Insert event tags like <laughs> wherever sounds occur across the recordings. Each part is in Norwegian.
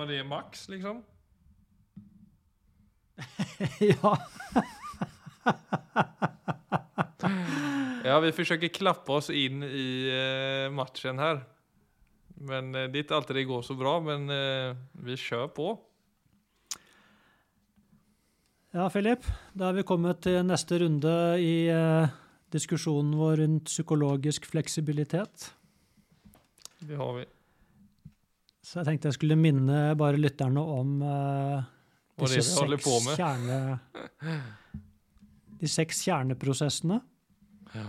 Var det maks, liksom? <laughs> ja. <laughs> Ja, vi forsøker klappe oss inn i eh, matchen her. Men eh, det er ikke alltid det går så bra, men eh, vi kjører på. Ja, Philip. Da er vi kommet til neste runde i eh, diskusjonen vår rundt psykologisk fleksibilitet. Det har vi. Så jeg tenkte jeg skulle minne bare lytterne om uh, holder på med. kjerne... De seks kjerneprosessene. Ja.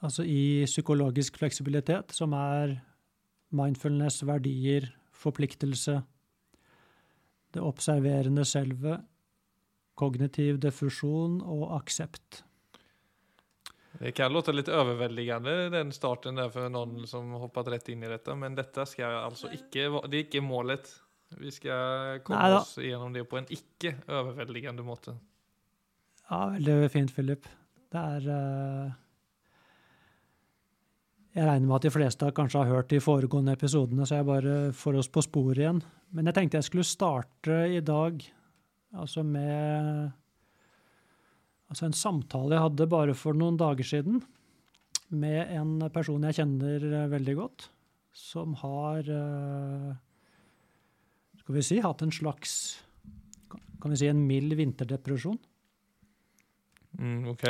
Altså i psykologisk fleksibilitet, som er mindfulness, verdier, forpliktelse, det observerende selve, kognitiv diffusjon og aksept. Det kan låte litt overveldende, den starten der for noen som hoppet rett inn i dette, men dette skal altså ikke, det er ikke målet. Vi skal komme Neida. oss gjennom det på en ikke overveldende måte. Ja, veldig fint, Philip. Det er uh... Jeg regner med at de fleste kanskje har hørt de foregående episodene, så jeg bare får oss på sporet igjen. Men jeg tenkte jeg skulle starte i dag altså med altså en samtale jeg hadde bare for noen dager siden med en person jeg kjenner eh, veldig godt, som har eh, Skal vi si hatt en slags Kan vi si en mild vinterdepresjon? Mm, ok.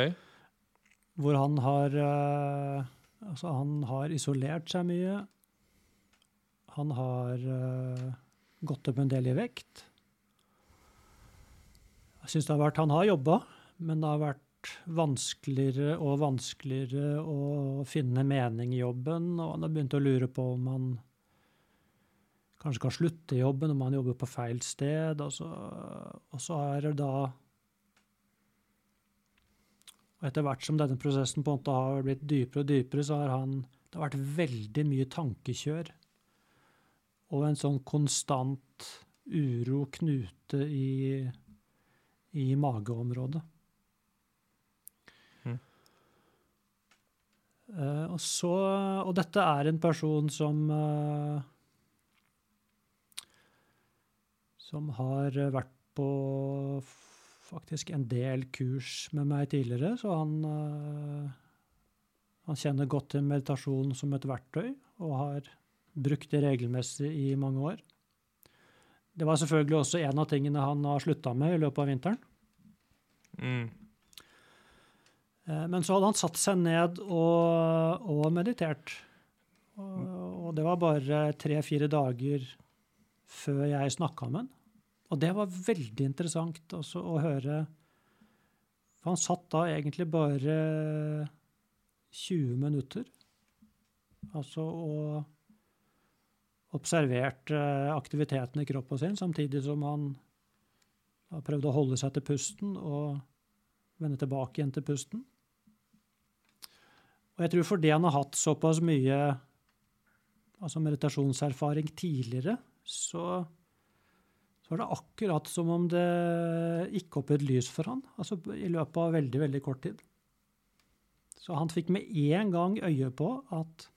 Hvor han har eh, Altså, han har isolert seg mye. Han har gått opp en del i vekt. Jeg syns det har vært Han har jobba, men det har vært vanskeligere og vanskeligere å finne mening i jobben, og han har begynt å lure på om han kanskje kan slutte i jobben, om han jobber på feil sted. Og så, og så er det da og etter hvert som denne prosessen på en måte har blitt dypere og dypere, så har han Det har vært veldig mye tankekjør. Og en sånn konstant uro, knute, i, i mageområdet. Eh, og så Og dette er en person som uh, Som har vært på faktisk en del kurs med meg tidligere, så han, uh, han kjenner godt til meditasjon som et verktøy, og har brukt det regelmessig i mange år. Det var selvfølgelig også en av tingene han har slutta med i løpet av vinteren. Mm. Eh, Men så hadde han satt seg ned og, og meditert. Og, og det var bare tre-fire dager før jeg snakka med han. Og det var veldig interessant også å høre. For han satt da egentlig bare 20 minutter. Altså og observerte aktiviteten i kroppen sin, samtidig som han prøvde å holde seg til pusten og vende tilbake igjen til pusten. Og jeg tror fordi han har hatt såpass mye altså meditasjonserfaring tidligere, så så var det akkurat som om det gikk opp et lys for han, altså i løpet av veldig, veldig kort tid. Så han fikk med en gang øye på at,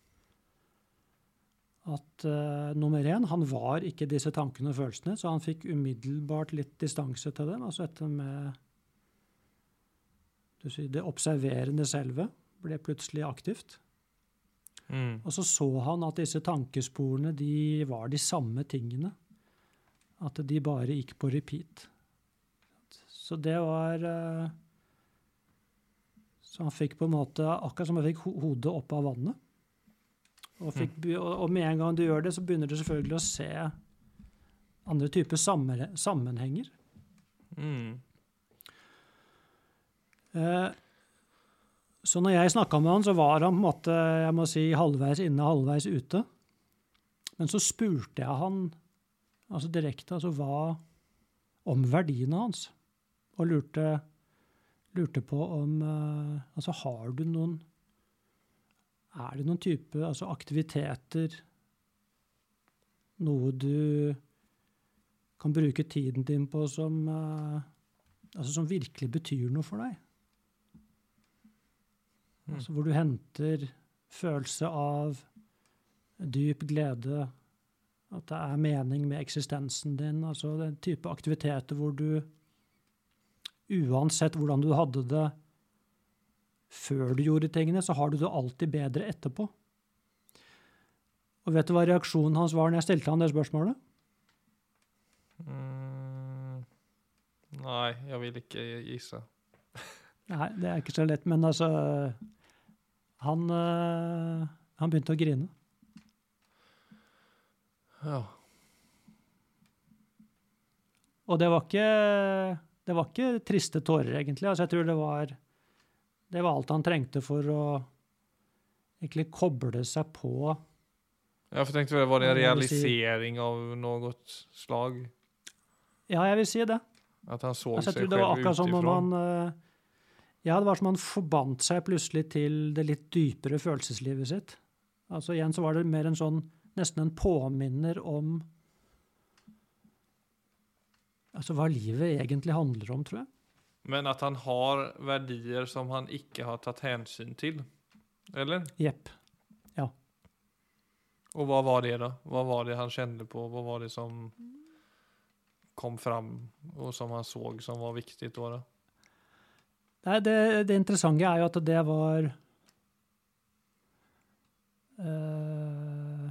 at uh, nummer én, han var ikke disse tankene og følelsene, så han fikk umiddelbart litt distanse til dem. Altså dette med du sier, det observerende selve ble plutselig aktivt. Mm. Og så så han at disse tankesporene de var de samme tingene. At de bare gikk på repeat. Så det var eh, Så han fikk på en måte Akkurat som han fikk hodet opp av vannet. Og, fikk, og og med en gang du gjør det, så begynner du selvfølgelig å se andre typer sammenhenger. Mm. Eh, Så når jeg snakka med han, så var han på en måte, jeg må si, halvveis inne, halvveis ute. Men så spurte jeg han altså direkte altså hva om verdiene hans, og lurte, lurte på om eh, Altså, har du noen Er det noen type altså aktiviteter Noe du kan bruke tiden din på som eh, altså som virkelig betyr noe for deg? Mm. Altså hvor du henter følelse av dyp glede, At det er mening med eksistensen din. Altså den type aktiviteter hvor du Uansett hvordan du hadde det før du gjorde tingene, så har du det alltid bedre etterpå. Og vet du hva reaksjonen hans var når jeg stilte han det spørsmålet? Mm. Nei, jeg vil ikke gisse. Nei, det er ikke så lett, men altså Han, øh, han begynte å grine. Ja. Og det var ikke Det var ikke triste tårer, egentlig. Altså, jeg tror det var Det var alt han trengte for å egentlig koble seg på Ja, Jeg tenkte du, var det en realisering av noe slag? Ja, jeg vil si det. At han så Altså, jeg tror det var akkurat som om han øh, Ja, det var som om han forbandt seg plutselig til det litt dypere følelseslivet sitt. Altså Igjen så var det mer en sånn Nesten en påminner om Altså hva livet egentlig handler om, tror jeg. Men at han har verdier som han ikke har tatt hensyn til? Eller? Jepp. Og hva var det, da? Hva var det han kjente på? Hva var det som kom fram, og som han så som var viktig da? da? Nei, det, det interessante er jo at det var uh,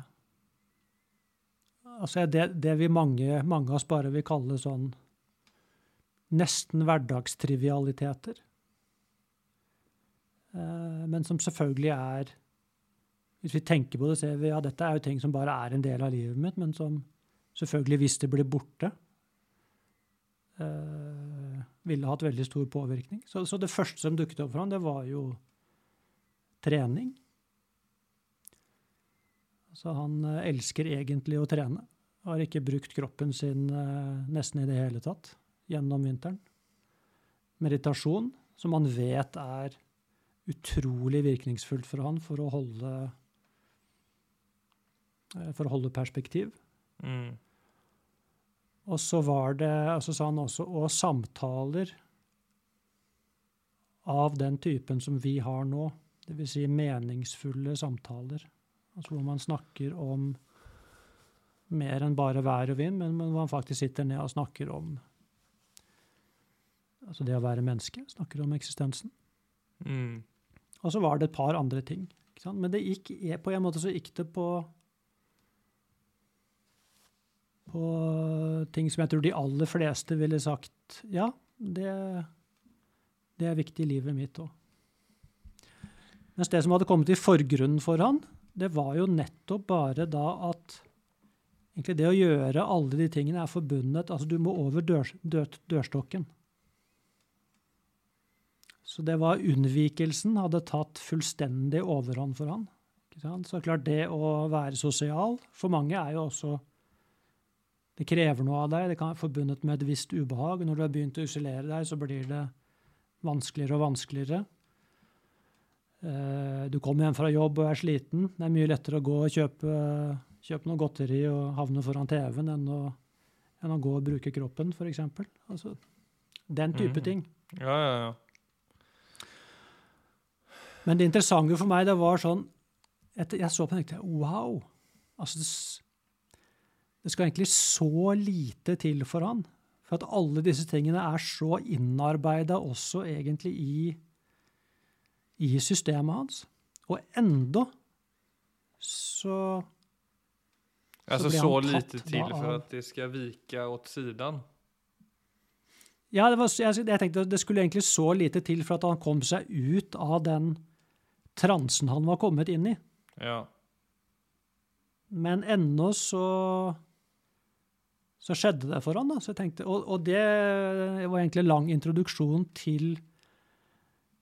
Altså det, det vi mange, mange av oss bare vil kalle sånn nesten hverdagstrivialiteter. Uh, men som selvfølgelig er Hvis vi tenker på det, ser vi ja, dette er jo ting som bare er en del av livet mitt, men som selvfølgelig, hvis det blir borte, eh, ville hatt veldig stor påvirkning. Så, så det første som dukket opp for ham, det var jo trening. Så han eh, elsker egentlig å trene. Har ikke brukt kroppen sin eh, nesten i det hele tatt gjennom vinteren. Meditasjon, som han vet er utrolig virkningsfullt for han for å holde, eh, for å holde perspektiv. Mm. Og så var det, altså sa han også, og samtaler av den typen som vi har nå. Det vil si meningsfulle samtaler. Altså hvor man snakker om mer enn bare vær og vind, men hvor man faktisk sitter ned og snakker om altså det å være menneske. Snakker om eksistensen. Mm. Og så var det et par andre ting. Men det gikk, på en måte så gikk det på på ting som jeg tror de aller fleste ville sagt ja, det, det er viktig i livet mitt òg. Mens det som hadde kommet i forgrunnen for han, det var jo nettopp bare da at egentlig det å gjøre alle de tingene er forbundet Altså, du må over dør, dør, dørstokken. Så det var unnvikelsen hadde tatt fullstendig overhånd for han. Så klart, det å være sosial for mange er jo også Det krever noe av deg. Det kan være forbundet med et visst ubehag. Når du har begynt å isolere deg, så blir det vanskeligere og vanskeligere. Eh, Du kommer hjem fra jobb og er sliten. Det er mye lettere å gå og kjøpe, kjøpe noe godteri og havne foran TV-en enn enn å gå og bruke kroppen, f.eks. Altså, den type mm. ting. Ja, ja, ja. Men det interessante for meg, det var sånn Jeg så på den og tenkte wow. Altså, det, skal egentlig så lite til for han. For at alle disse tingene er så innarbeida også egentlig i, i systemet hans. Og enda så Altså så, han tatt lite til for at det skal vike åt sidan. Ja, det var, jeg, jeg tenkte det skulle egentlig så lite til for at han kom seg ut av den transen han var kommet inn i. Ja. Men ennå så så skjedde det for han. Da. Så jeg tenkte, og, og det var egentlig lang introduksjon til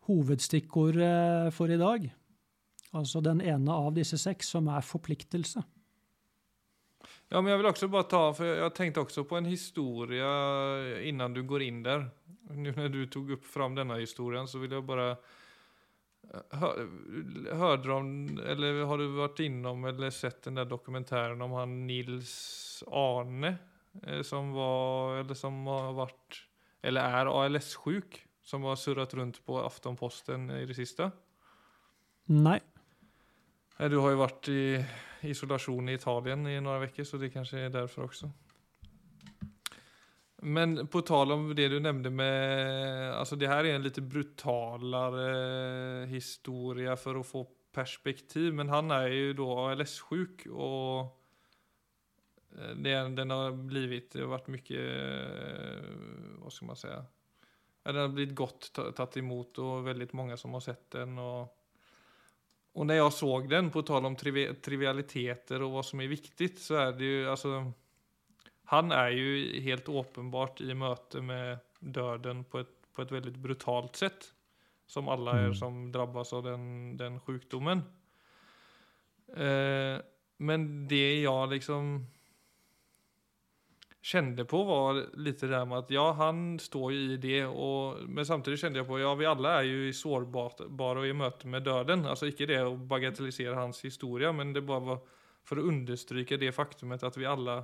hovedstikkordet for i dag. Altså den ene av disse seks, som er forpliktelse. Ja, men jeg vil også bare ta, for jeg tenkte også på en historie innan du går inn der. Nå når du tok opp fram denne historien så vil jeg bare hör, hörde du om, eller har du vært innom eller sett den der dokumentæren om han Nils Arne eh, som var, eller som har vært eller er ALS-sjuk som har surret rundt på Aftonposten i det siste. Nei. Du har jo vært i isolasjon i Italien i noen uker, så det kanskje er derfor også. Men på tal om det du nevnte med altså Det her er en litt brutalere historie for å få perspektiv, men han er jo da ALS-sjuk, og det, den har blivit, det har varit mye Hva skal man si Den har blivit godt tatt imot, og veldig mange som har sett den. og och när jag såg den, på tal om triv trivialiteter och vad som är viktigt, så är det ju, alltså, han är ju helt åpenbart i möte med döden på ett, på ett väldigt brutalt sätt. Som alla mm. er som drabbas av den, den sjukdomen. Eh, men det jag liksom kände på var lite det här med att ja, han står ju i det. Och, men samtidigt kände jag på ja, vi alla är ju sårbara och i möte med döden. Alltså ikke det att bagatellisera hans historia, men det bara var för att understryka det faktumet att vi alla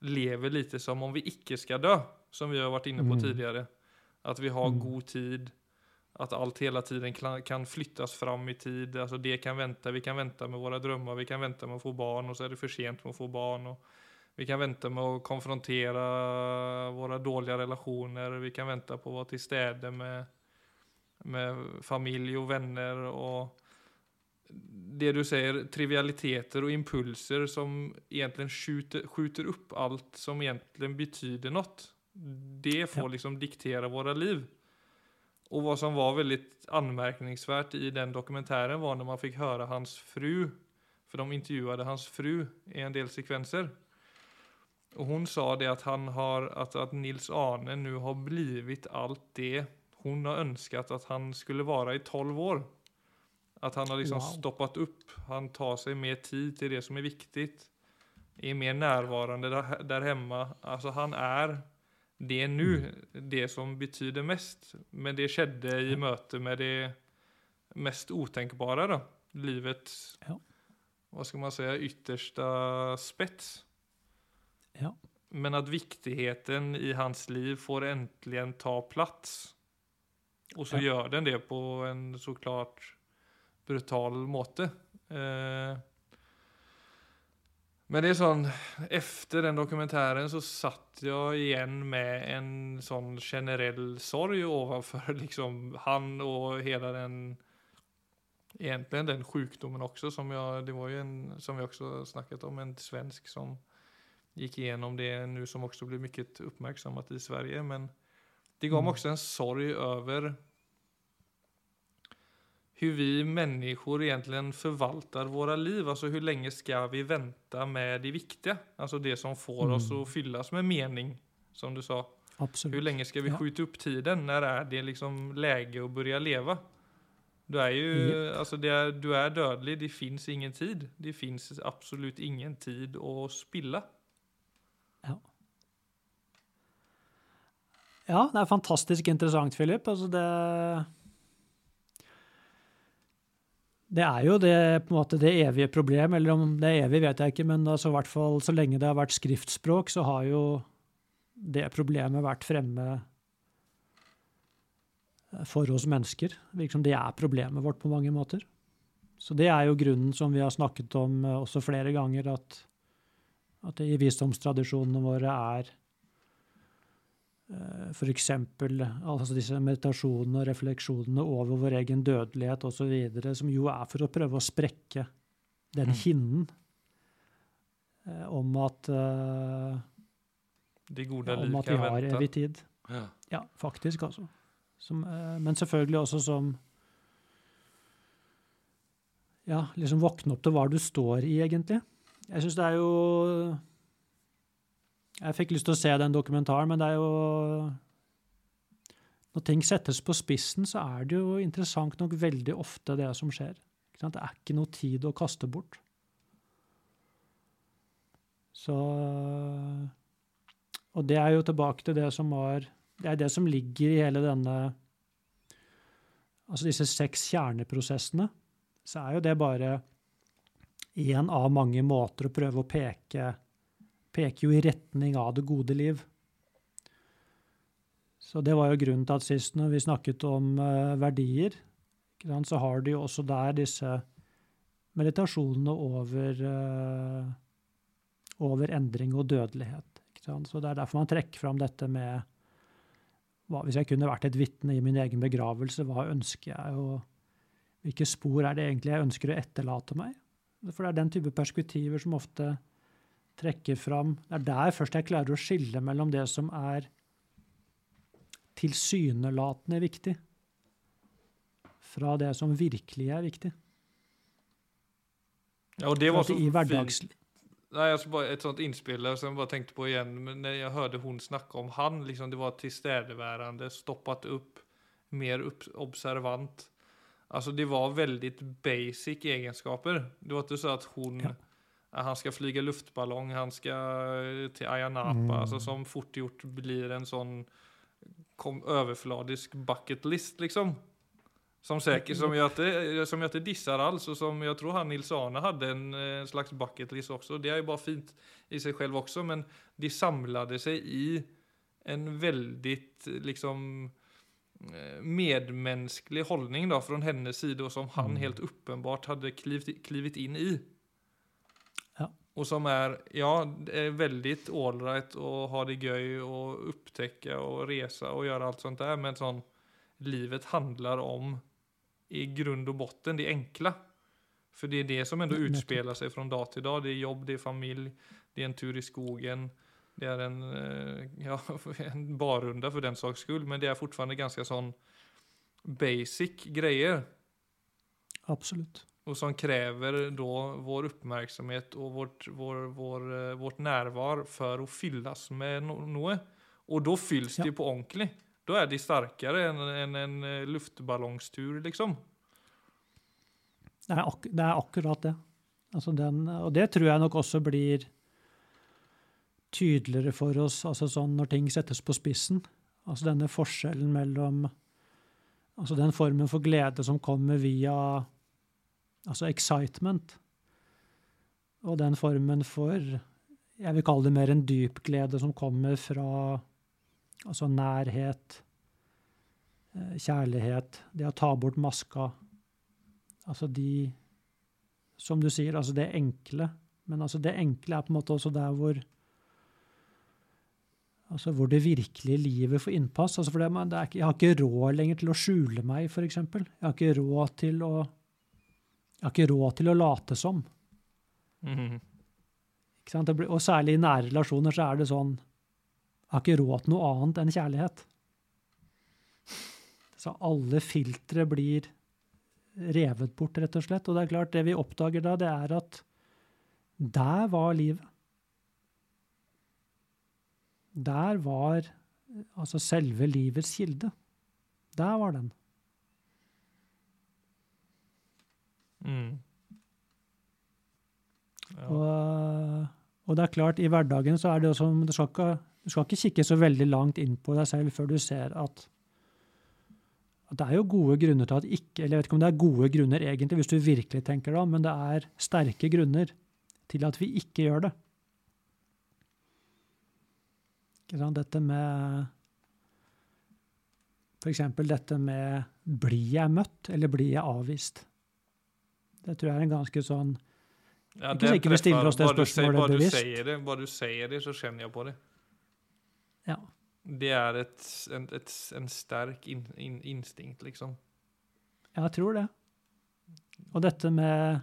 lever lite som om vi icke ska dö. Som vi har varit inne på mm. tidigare. Att vi har mm. god tid. Att allt hela tiden kan flyttas fram i tid. Alltså det kan vänta. Vi kan vänta med våra drömmar. Vi kan vänta med att få barn och så är det för sent med att få barn. Och vi kan vänta med å konfrontere våre dårlige relasjoner. Vi kan vänta på å være til stede med, med familj og venner. og det du sier, trivialiteter og impulser som egentlig skjuter, skjuter alt allt som egentlig betyder noe. Det får liksom diktera våre liv. Og hva som var veldig anmärkningsvärt i den dokumentären var når man fikk høre hans fru, for de intervjuet hans fru i en del sekvenser. Och hon sa det att han har, att, att Nils Arne nu har blivit allt det hon har önskat att han skulle vara i 12 år. Att han har liksom wow. stoppat upp, han tar sig mer tid till det som är viktigt. Är mer närvarande där, där hemma. Alltså han är det nu, det som betyder mest. Men det skedde i möte med det mest otänkbara då. Livets, ja. vad ska man säga, yttersta spets. Ja. Men at viktigheten i hans liv får äntligen ta plats. Og så ja. gör den det på en såklart brutal måte. Eh, men det er sånn, efter den dokumentären så satt jeg igjen med en sånn generell sorg overfor <laughs> liksom han og hele den Egentligen den sjukdomen også, som jag, det var ju en, som vi også snakket om, en svensk som gick igenom det nu som också blev mycket uppmärksammat i Sverige. Men det gav mm. också en sorg över hur vi människor egentligen förvaltar våra liv. Alltså hur länge ska vi vänta med det viktiga? Alltså det som får mm. oss att fyllas med mening, som du sa. Absolut. Hur länge ska vi ja. skjuta upp tiden? När är det liksom läge att börja leva? Du är ju, yep. alltså är, du är dödlig, det finns ingen tid. Det finns absolut ingen tid att spilla. Ja, det er fantastisk interessant, Philip. Altså det Det er jo det, måte, det evige problem, eller om det er evig, vet jeg ikke, men altså, fall, så lenge det har vært skriftspråk, så har jo det problemet vært fremme for oss mennesker. Det er problemet vårt på mange måter. Så det er jo grunnen som vi har snakket om eh, også flere ganger, at, at det i visdomstradisjonene våre er Eh, F.eks. Altså disse meditasjonene og refleksjonene over vår egen dødelighet osv., som jo er for å prøve å sprekke den mm. hinnen eh, om at uh, De gode ja, Om at vi har evig tid. Ja. ja, faktisk, altså. Som, uh, men selvfølgelig også som Ja, liksom våkne opp til hva du står i, egentlig. Jeg syns det er jo jeg fikk lyst til å se den dokumentaren, men det er jo Når ting settes på spissen, så er det jo interessant nok veldig ofte det som skjer. Det er ikke noe tid å kaste bort. Så Og det er jo tilbake til det som var Det er det som ligger i hele denne Altså disse seks kjerneprosessene. Så er jo det bare én av mange måter å prøve å peke peker jo i retning av det gode liv. Så det var jo grunnen til at sist når vi snakket om uh, verdier, så har du jo også der disse meditasjonene over, eh, over endring og dødelighet. Så Det er derfor man trekker fram dette med hva, Hvis jeg kunne vært et vitne i min egen begravelse, hva ønsker jeg, og hvilke spor er det egentlig jeg ønsker å etterlate meg? For det er den type perspektiver som ofte trekker fram Det er der først jeg klarer å skille mellom det som er tilsynelatende viktig, fra det som virkelig er viktig. Ja, og det var så i fint. Nei, altså bare Et sånt innspill som jeg bare tenkte på igjen Men når jeg hørte hun snakke om han, liksom det var tilstedeværende, stoppet opp, mer observant. Alltså det var väldigt basic egenskaper. Det var inte så att hon, Ja. han ska flyga luftballong, han ska til till Ayia Napa, Mm. alltså som fort gjort blir en sån kom, överfladisk bucket list liksom. Som säkert, som jag, inte, som jag inte dissar alls och som jag tror han Nils Arne hade en, eh, slags bucket list också. Det är ju bara fint i sig själv också, men det samlade sig i en väldigt eh, liksom eh, medmänsklig hållning då från hennes sida och som han Mm. helt uppenbart hade klivit, klivit in i. Ja. Och som är, ja, det är väldigt allright å ha det göj och upptäcka och resa och göra allt sånt där. Men sån, livet handlar om i grund och botten det enkla. För det är det som ändå nettopp. utspelar sig från dag till dag. Det är jobb, det är familj, det är en tur i skogen. Det er en, eh, <laughs> ja, en barrunda for den saks skull. Men det er fortfarande ganske sånn basic greier. Absolutt. Og som krever da vår oppmerksomhet og vårt, vår, vår, eh, vårt nærvær for å fylles med noe. Og da fylls Ja. de på ordentlig. Da er de sterkere enn en, en eh, luftballongstur liksom. Det er, ak det er akkurat det. Altså den, og det tror jeg nok også blir tydeligere for oss altså sånn når ting settes på spissen. Altså denne forskjellen mellom altså den formen for glede som kommer via altså excitement, og den formen for jeg vil kalle det mer en dyp glede som kommer fra altså nærhet, eh, kjærlighet, det å ta bort maska. Altså de Som du sier, altså det enkle. Men altså det enkle er på en måte også der hvor Altså hvor det virkelige livet får innpass. Altså for det, man- det er ikke, jeg har ikke råd lenger til å skjule meg, f.eks. Jeg har ikke råd til å Jeg har ikke råd til å late som. Ikke sant? Blir, og særlig i nære relasjoner så er det sånn Jeg har ikke råd til noe annet enn kjærlighet. Så alle filtre blir revet bort, rett og slett. Og det er klart, det vi oppdager da, det er at der var livet. Der var altså selve livets kilde. Der var den. Mm. Ja. Og, og det er klart, i hverdagen så er det som du skal, ikke, du skal ikke kikke så veldig langt inn på deg selv før du ser at, at det er jo gode grunner til at ikke Eller jeg vet ikke om det er gode grunner egentlig, hvis du virkelig tenker det om, men det er sterke grunner til at vi ikke gjør det. Ikke sant? Dette med eksempel dette med blir jeg møtt, eller blir jeg avvist? Det tror jeg er en ganske sånn Ja, Ikke sikkert vi stiller oss det spørsmålet du bevisst. säger det, Vad du sier det så kjenner jeg på det. Ja. Det er et, en, et, en sterk in, in, instinkt liksom. Jeg tror det. Og dette med?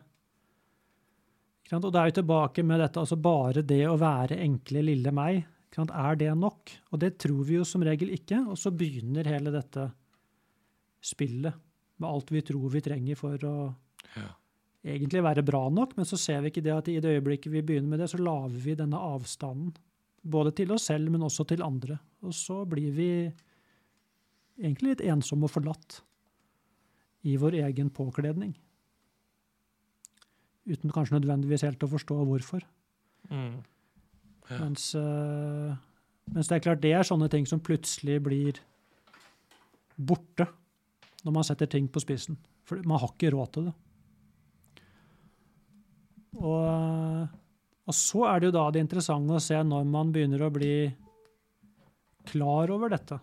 Og da er vi tilbake med dette, altså bare det å være enkle, lille meg. Er det nok? Og det tror vi jo som regel ikke. Og så begynner hele dette spillet med alt vi tror vi trenger for å Ja. egentlig være bra nok, men så ser vi ikke det at i det øyeblikket vi begynner med det, så lager vi denne avstanden. Både til oss selv, men også til andre. Og så blir vi egentlig litt ensomme og forlatt i vår egen påkledning. Uten kanskje nødvendigvis helt å forstå hvorfor. Mm. Ja. Mens, eh, mens det er klart det er sånne ting som plutselig blir borte når man setter ting på spissen. For man har ikke råd til det. Og, og så er det jo da det interessante å se når man begynner å bli klar over dette.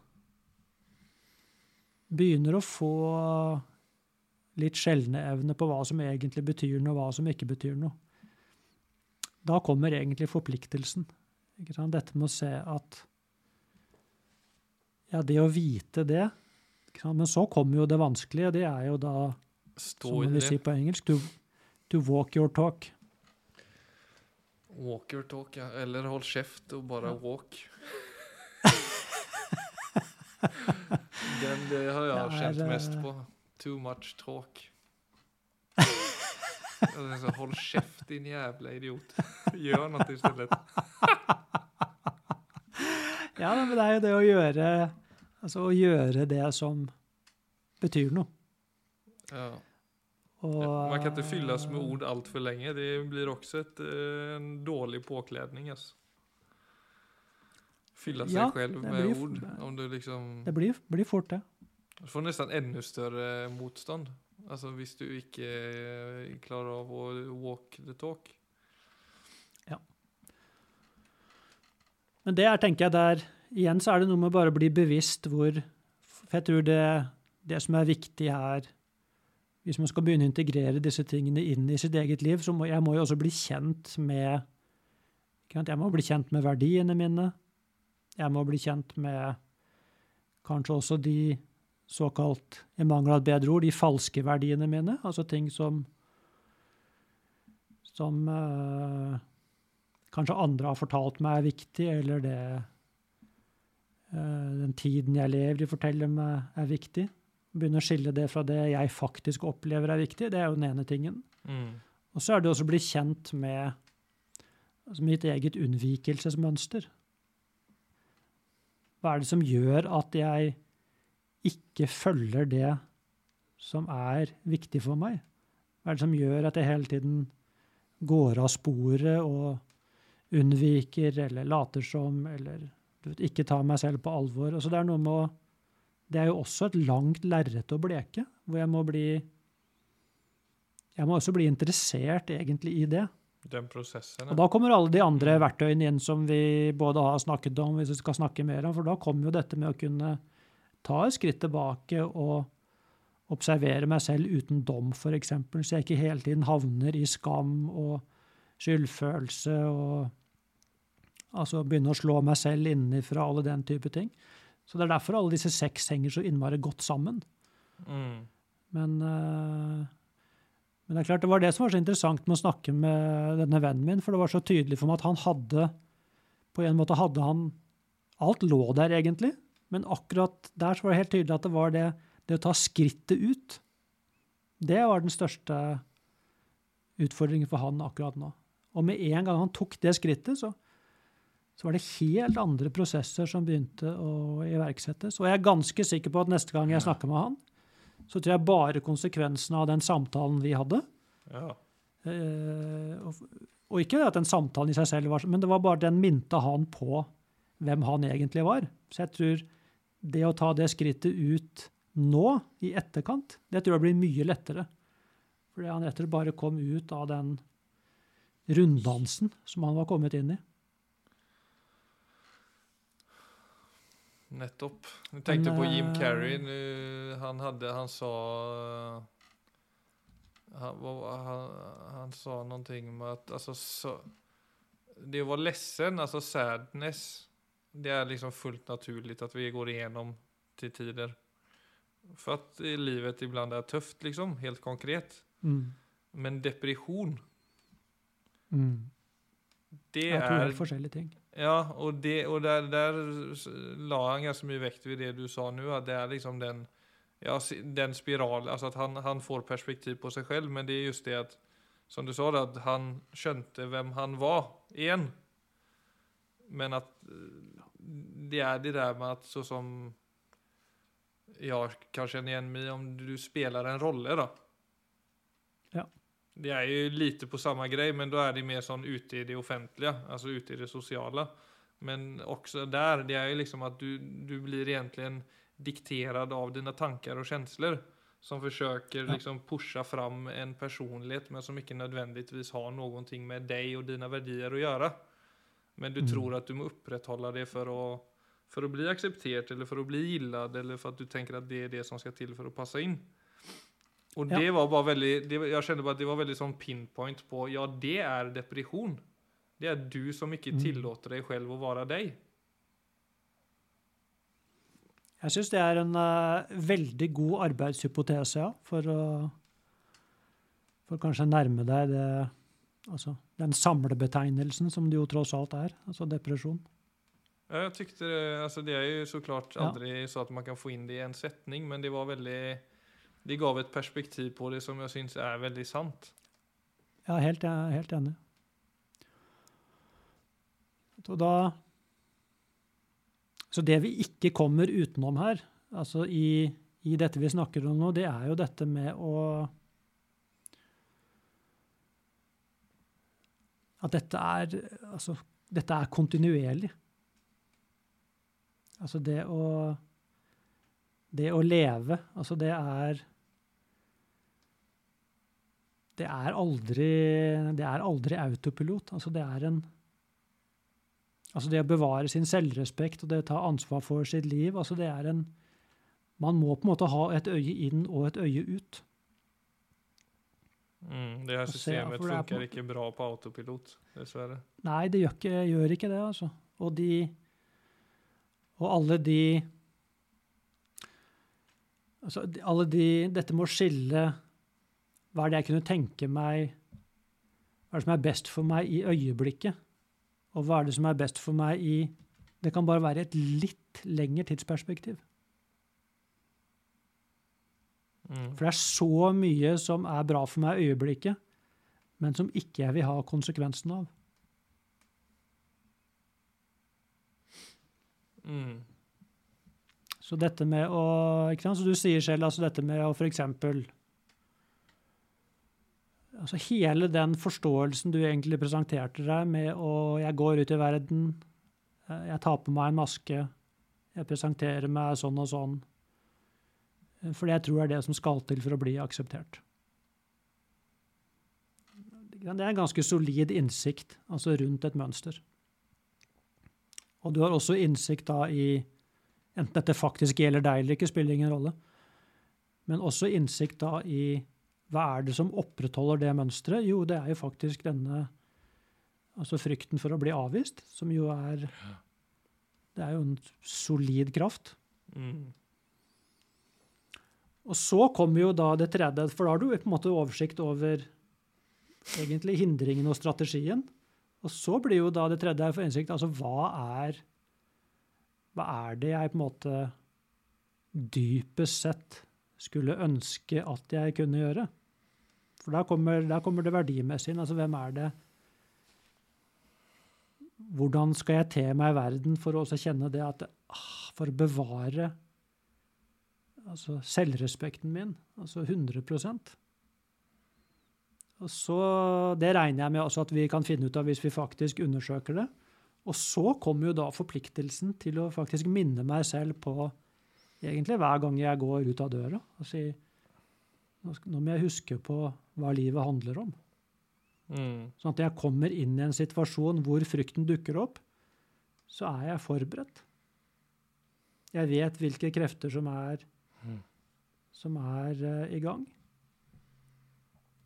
Begynner å få litt skjelneevne på hva som egentlig betyr noe, og hva som ikke betyr noe. Da kommer egentlig forpliktelsen. Dette med å se at Ja, det å vite det? Men så kommer jo det vanskelige, det er jo da, Stå som man vil si på engelsk, to, to walk your talk. Walk your talk, ja. Eller hold kjeft og bare walk. <laughs> Den det har jeg kjent mest eh, på. Too much talk. Altså, Hold kjeft, din jævla idiot. Gjør noe i stedet. Ja, men det er jo det å gjøre Altså å gjøre det som betyr noe. Ja. Og, Man kan ikke fylles med ord altfor lenge. Det blir også et, eh, en dårlig påkledning. Altså. Fylle seg Ja, selv med blir- ord. Om du liksom Det blir, blir fort det. Du får nesten enda større motstand. Altså hvis du ikke eh, klarer å walk the talk. Ja. Men det er, tenker jeg der Igjen så er det noe med bare å bli bevisst hvor For jeg tror det, det som er viktig her Hvis man skal begynne å integrere disse tingene inn i sitt eget liv, så må jeg må jo også bli kjent med Jeg må bli kjent med verdiene mine. Jeg må bli kjent med kanskje også de såkalt, i mangel av et bedre ord, de falske verdiene mine. Altså ting som som eh, kanskje andre har fortalt meg er viktig, eller det eh, den tiden jeg lever i, forteller meg er viktig. Begynne å skille det fra det jeg faktisk opplever er viktig. Det er jo den ene tingen. Og så er det også å bli kjent med altså mitt eget unnvikelsesmønster. Hva er det som gjør at jeg ikke følger det som er viktig for meg? Hva er det som gjør at jeg hele tiden går av sporet og unnviker eller later som eller vet, ikke tar meg selv på alvor? Altså det er noe med å Det er jo også et langt lerret å bleke, hvor jeg må bli Jeg må også bli interessert egentlig i det. Den prosessen. Og da kommer alle de andre verktøyene inn som vi både har snakket om, hvis vi skal snakke mer om, for da kommer jo dette med å kunne ta et skritt tilbake og observere meg selv uten dom, f.eks., så jeg ikke hele tiden havner i skam og skyldfølelse og altså begynner å slå meg selv innenfra, alle den type ting. Så det er derfor alle disse seks henger så innmari godt sammen. Mm. Men, eh, men det er klart det var det som var så interessant med å snakke med denne vennen min, for det var så tydelig for meg at han hadde På en måte hadde han Alt lå der, egentlig, men akkurat der så var det helt tydelig at det var det, det å ta skrittet ut. Det var den største utfordringen for han akkurat nå. Og med en gang han tok det skrittet, så, så var det helt andre prosesser som begynte å iverksettes. Og jeg er ganske sikker på at neste gang jeg snakker med han, så tror jeg bare konsekvensen av den samtalen vi hadde Ja. eh, og, og ikke at den samtalen i seg selv var sånn, men det var bare den minte han på hvem han egentlig var. Så jeg tror det å ta det skrittet ut nå, i etterkant, det tror jeg blir mye lettere. Fordi han rett og slett bare kom ut av den runddansen som han var kommet inn i. Nettopp. Jeg tenkte Men, på Jim eh, Carrey. Han hadde Han sa han, hva- han, han sa noe med at altså, så, Det å være ledsen, altså sadness, det er liksom fullt naturlig at vi går igjennom til tider. For at livet iblant er tøft, liksom. Helt konkret. Mm. Men depresjon, Mm. det er helt forskjellige ting. Ja, og, det, og der, der la han ganske mye vekt ved det du sa nå, at det er liksom den, ja, den spiral, altså at han, han får perspektiv på seg selv, men det er just det at, som du sa, det, at han skjønte hvem han var, igjen. Men at eh, det er det der med at så som jeg kan kjenne igjen meg om du spiller en rolle da. Ja. Det er jo lite på samme greie, men da er det mer sånn ute i det offentlige, altså ute i det sosiale. Men også der, det er jo liksom at du, du blir egentlig dikterad av dine tanker og følelser, som forsøker Ja. liksom pusha fram en personlighet men som ikke nødvendigvis har noe med deg og dine verdier å gjøre. Men du Mm. tror at du må opprettholde det for å, for å bli akseptert eller for å bli gillad eller for at du tenker at det er det som skal til for å passe inn. Og Ja. det var bare veldig det, var- kjente bare at det var veldig sånn pinpoint på, ja det er depresjon. Det er du som ikke Mm. tillåter deg selv å være deg. Jeg syns det er en uh, veldig god arbeidshypotese, ja, for å For kanskje nærme deg det Altså den samlebetegnelsen som det jo tross alt er, altså depresjon. Ja, jeg tykte det, altså det er jo så klart aldri Ja. aldrig så at man kan få inn det i en setning, men det var veldig det gav et perspektiv på det som jeg syns er veldig sant. Ja, helt, jeg er helt enig. Så da Så det vi ikke kommer utenom her, altså i, i dette vi snakker om nå, det er jo dette med å At dette er Altså, dette er kontinuerlig. Altså det å Det å leve, altså det er det er aldri, det er aldri autopilot. Altså det er en Altså det å bevare sin selvrespekt og det å ta ansvar for sitt liv, altså det er en Man må på en måte ha et øye inn og et øye ut. Mm, det her systemet se, ikke på- inte bra på autopilot, dessverre. Nei, det gjør ikke, gjør ikke det, altså. Og de Og alle de Altså, alle de Dette med å skille Hva er det jeg kunne tenke meg Hva er det som er best for meg i øyeblikket? Og hva er det som er best for meg i Det kan bare være et litt lengre tidsperspektiv. Mm. For det er så mye som er bra for meg i øyeblikket, men som ikke jeg vil ha konsekvensen av. Mm. Så dette med å ikke sant? Så du sier selv altså dette med å f.eks. Altså hele den forståelsen du egentlig presenterte deg med å Jeg går ut i verden, eh, jeg tar på meg en maske, jeg presenterer meg sånn og sånn. Fordi jeg tror det er det som skal til for å bli akseptert. Det er en ganske solid innsikt altså rundt et mønster. Og du har også innsikt da i Enten dette faktisk gjelder deg eller ikke, spiller ingen rolle. Men også innsikt da i hva er det som opprettholder det mønsteret? Jo, det er jo faktisk denne altså frykten for å bli avvist, som jo er Det er jo en solid kraft. Mm. Og så kommer jo da det tredje, for da har du på en måte oversikt over egentlig hindringen og strategien. Og så blir jo da det tredje for innsikt, altså hva er Hva er det jeg på en måte dypest sett skulle ønske at jeg kunne gjøre? For der kommer, der kommer det verdimessige inn. Altså hvem er det Hvordan skal jeg te meg i verden for å også kjenne det at ah, For å bevare altså selvrespekten min, altså 100% Og så, Det regner jeg med også at vi kan finne ut av hvis vi faktisk undersøker det. Og så kommer jo da forpliktelsen til å faktisk minne meg selv på egentlig hver gang jeg går ut av døra. og si nå må jeg huske på hva livet handler om. Mm. Sånn at jeg kommer inn i en situasjon hvor frykten dukker opp, så er jeg forberedt. Jeg vet hvilke krefter som er. Som er eh, i gang.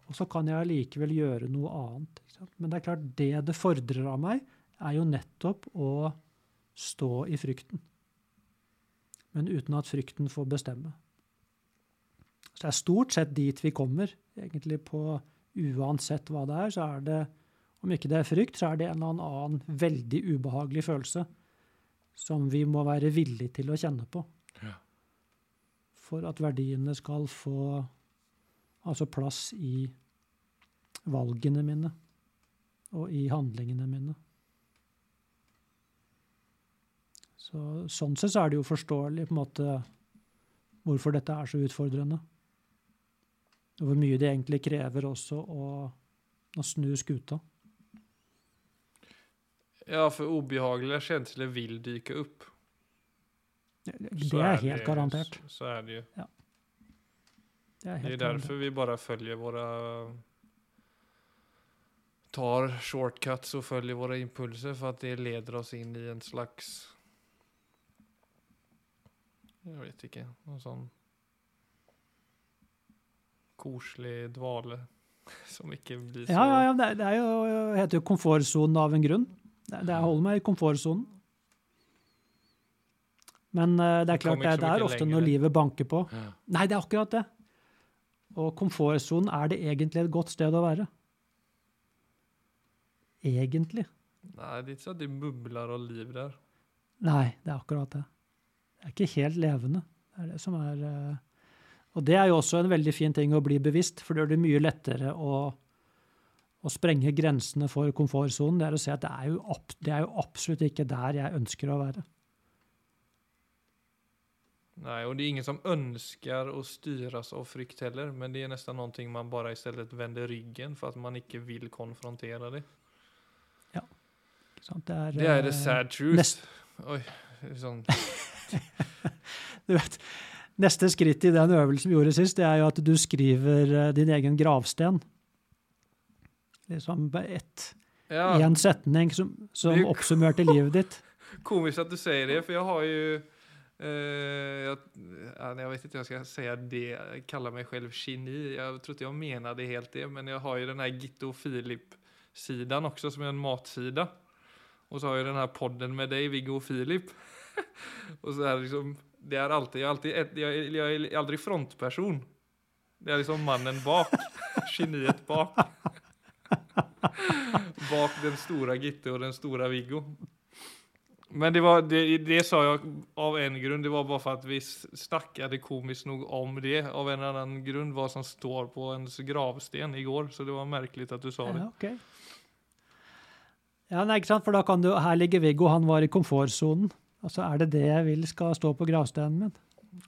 Og så kan jeg allikevel gjøre noe annet. Men det er klart, det det fordrer av meg, er jo nettopp å stå i frykten. Men uten at frykten får bestemme. Så det er stort sett dit vi kommer, egentlig på uansett hva det er, så er det, om ikke det er frykt, så er det en eller annen veldig ubehagelig følelse som vi må være villige til å kjenne på. For at verdiene skal få altså plass i valgene mine og i handlingene mine. Så, sånn sett så er det jo forståelig på en måte hvorfor dette er så utfordrende. Og hvor mye det egentlig krever også å, å snu skuta. Ja, for ubehagelige kjensler vil dyke upp. Det er helt det, garantert. Så, er det det Ja. Det er, Det er derfor garantert. vi bare følger våre Tar shortcuts og følger våre impulser for at det leder oss inn i en slags... Jeg vet ikke. Noe sånn koselig dvale <laughs> som ikke blir så Ja, ja, ja, det, det er jo, heter jo komfortsonen av en grunn. Det, det holder meg i komfortsonen. Men eh, det er klart, det, det er ofte lenger. når livet banker på. Ja. Nei, det er akkurat det. Og komfortsonen, er det egentlig et godt sted å være? Egentlig. Nei, det er ikke sånn at det mumler og liv der. Nei, det er akkurat det. Det er ikke helt levende. Det er det som er eh, Og det er jo også en veldig fin ting å bli bevisst, for det gjør det mye lettere å, å sprenge grensene for komfortsonen. Det er å se at det er, jo det er jo absolutt ikke der jeg ønsker å være. Nei, og det er ingen som ønsker å styres av frykt heller, men det er nesten noe man bare i stedet vender ryggen for at man ikke vil konfrontere det. Ja. Ikke sant? Det Det er the eh, sad truth. nest- er sånn Du vet, neste skritt i den øvelsen vi gjorde sist, det er jo at du skriver eh, din egen gravsten. Liksom ett, Ja, en setning som, som er oppsummerte livet ditt. <laughs> komiskt at du sier det, for jeg har jo eh, jeg, ja, vet ikke om jeg skal säga det, kalla mig selv geni. Jeg tror ikke jeg mener det helt det, men jeg har jo den här Gitto Filip-sidan også, som er en matsida. Og så har jeg den här podden med deg, Viggo og Filip. <laughs> og så det liksom, det är alltid, jeg er, alltid jeg, jag är aldri frontperson. Det er liksom mannen bak, <laughs> geniet bak. <laughs> bak den store Gitte og den store Viggo. Men det, var, det, det sa jeg av en grunn. Det var bare for at vi snakket komisk nok om det. Av en annen grunn hva som står på ens gravsten i går. Så det var merkelig at du sa det. Ja, okay. Ja, nei, ikke sant? For da kan du, her ligger Viggo, han var i komfortsonen. Altså, er det det jeg vil skal stå på gravstenen min?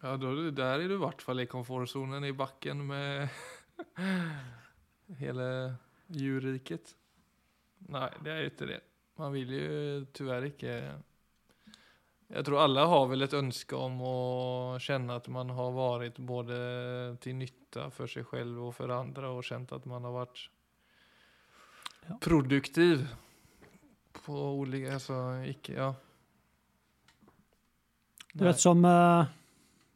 Ja, da, der er du i hvert fall i komfortzonen i bakken med <laughs> hele djurriket. Nei, det er jo ikke det. Man vil jo tyvärr ikke Jeg tror alle har vel et ønske om å kjenne at man har vært både til nytte for seg selv og for andre, og kjent at man har vært Ja. produktiv på ulike Altså ikke Ja. Du vet, som, eh,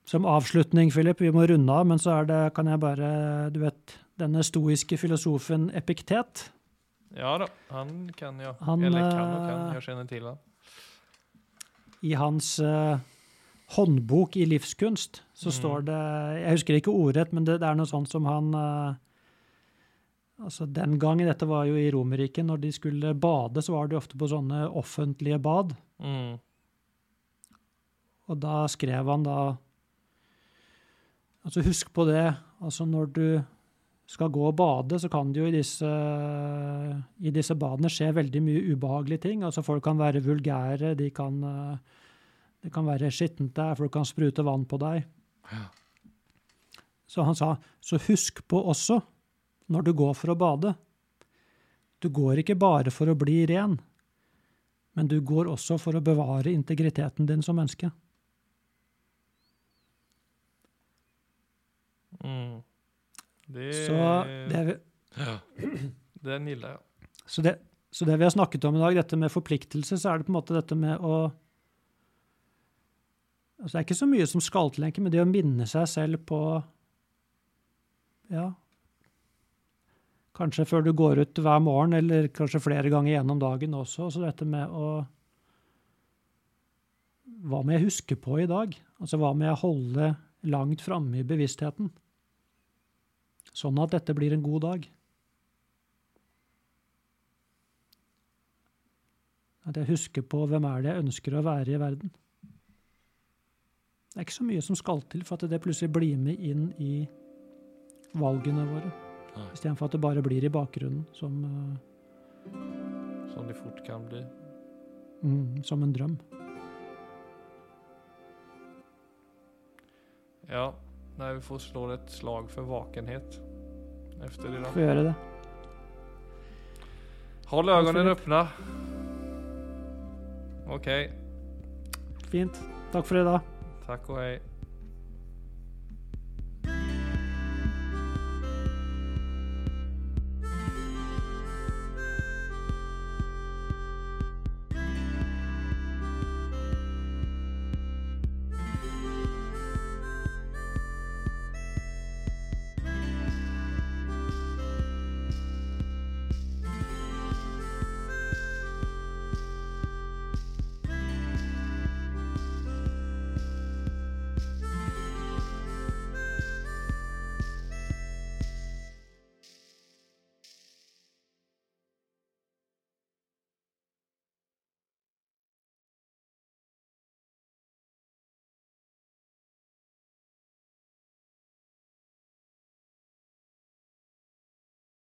som avslutning, Philip, vi må runde av, men så er det, kan jeg bare Du vet, denne stoiske filosofen Epiktet. Ja da, han kan ja. Han, Eller kan og kan. eh, Jeg kjenner til han. I hans uh, håndbok i livskunst så Mm. står det Jeg husker ikke ordrett, men det, det er noe sånt som han uh, Altså Den gangen, dette var jo i Romerriket, når de skulle bade, så var de ofte på sånne offentlige bad. Mm. Og da skrev han da Altså husk på det, altså når du skal gå og bade, så kan det jo i disse, i disse badene skje veldig mye ubehagelige ting. Altså folk kan være vulgære, de kan, det kan være skittent der, folk kan sprute vann på deg. Så han sa, så husk på også, når du går for å bade, du går ikke bare for å bli ren, men du går også for å bevare integriteten din som menneske. Mm. Det, Så det, vi, ja. Den gillar ja. så, det, så det vi har snakket om i dag, dette med forpliktelse, så er det på en måte dette med å altså Det er ikke så mye som skal til, egentlig, men det å minne seg selv på Ja Kanskje før du går ut hver morgen, eller kanskje flere ganger gjennom dagen også. Så dette med å Hva må jeg huske på i dag? Altså hva må jeg holde langt framme i bevisstheten? Sånn at dette blir en god dag. At jeg husker på hvem er det jeg ønsker å være i verden. Det er ikke så mye som skal til for at det plutselig blir med inn i valgene våre. Istedenfor at det bare blir i bakgrunnen som, uh, Som det fort kan bli. mm, som en drøm. Ja, nei, vi får slå et slag for vakenhet efter det. Får Då. gjøre det. Håll ögonen öppna. Okej, Fint. Takk for i dag. Takk og hej.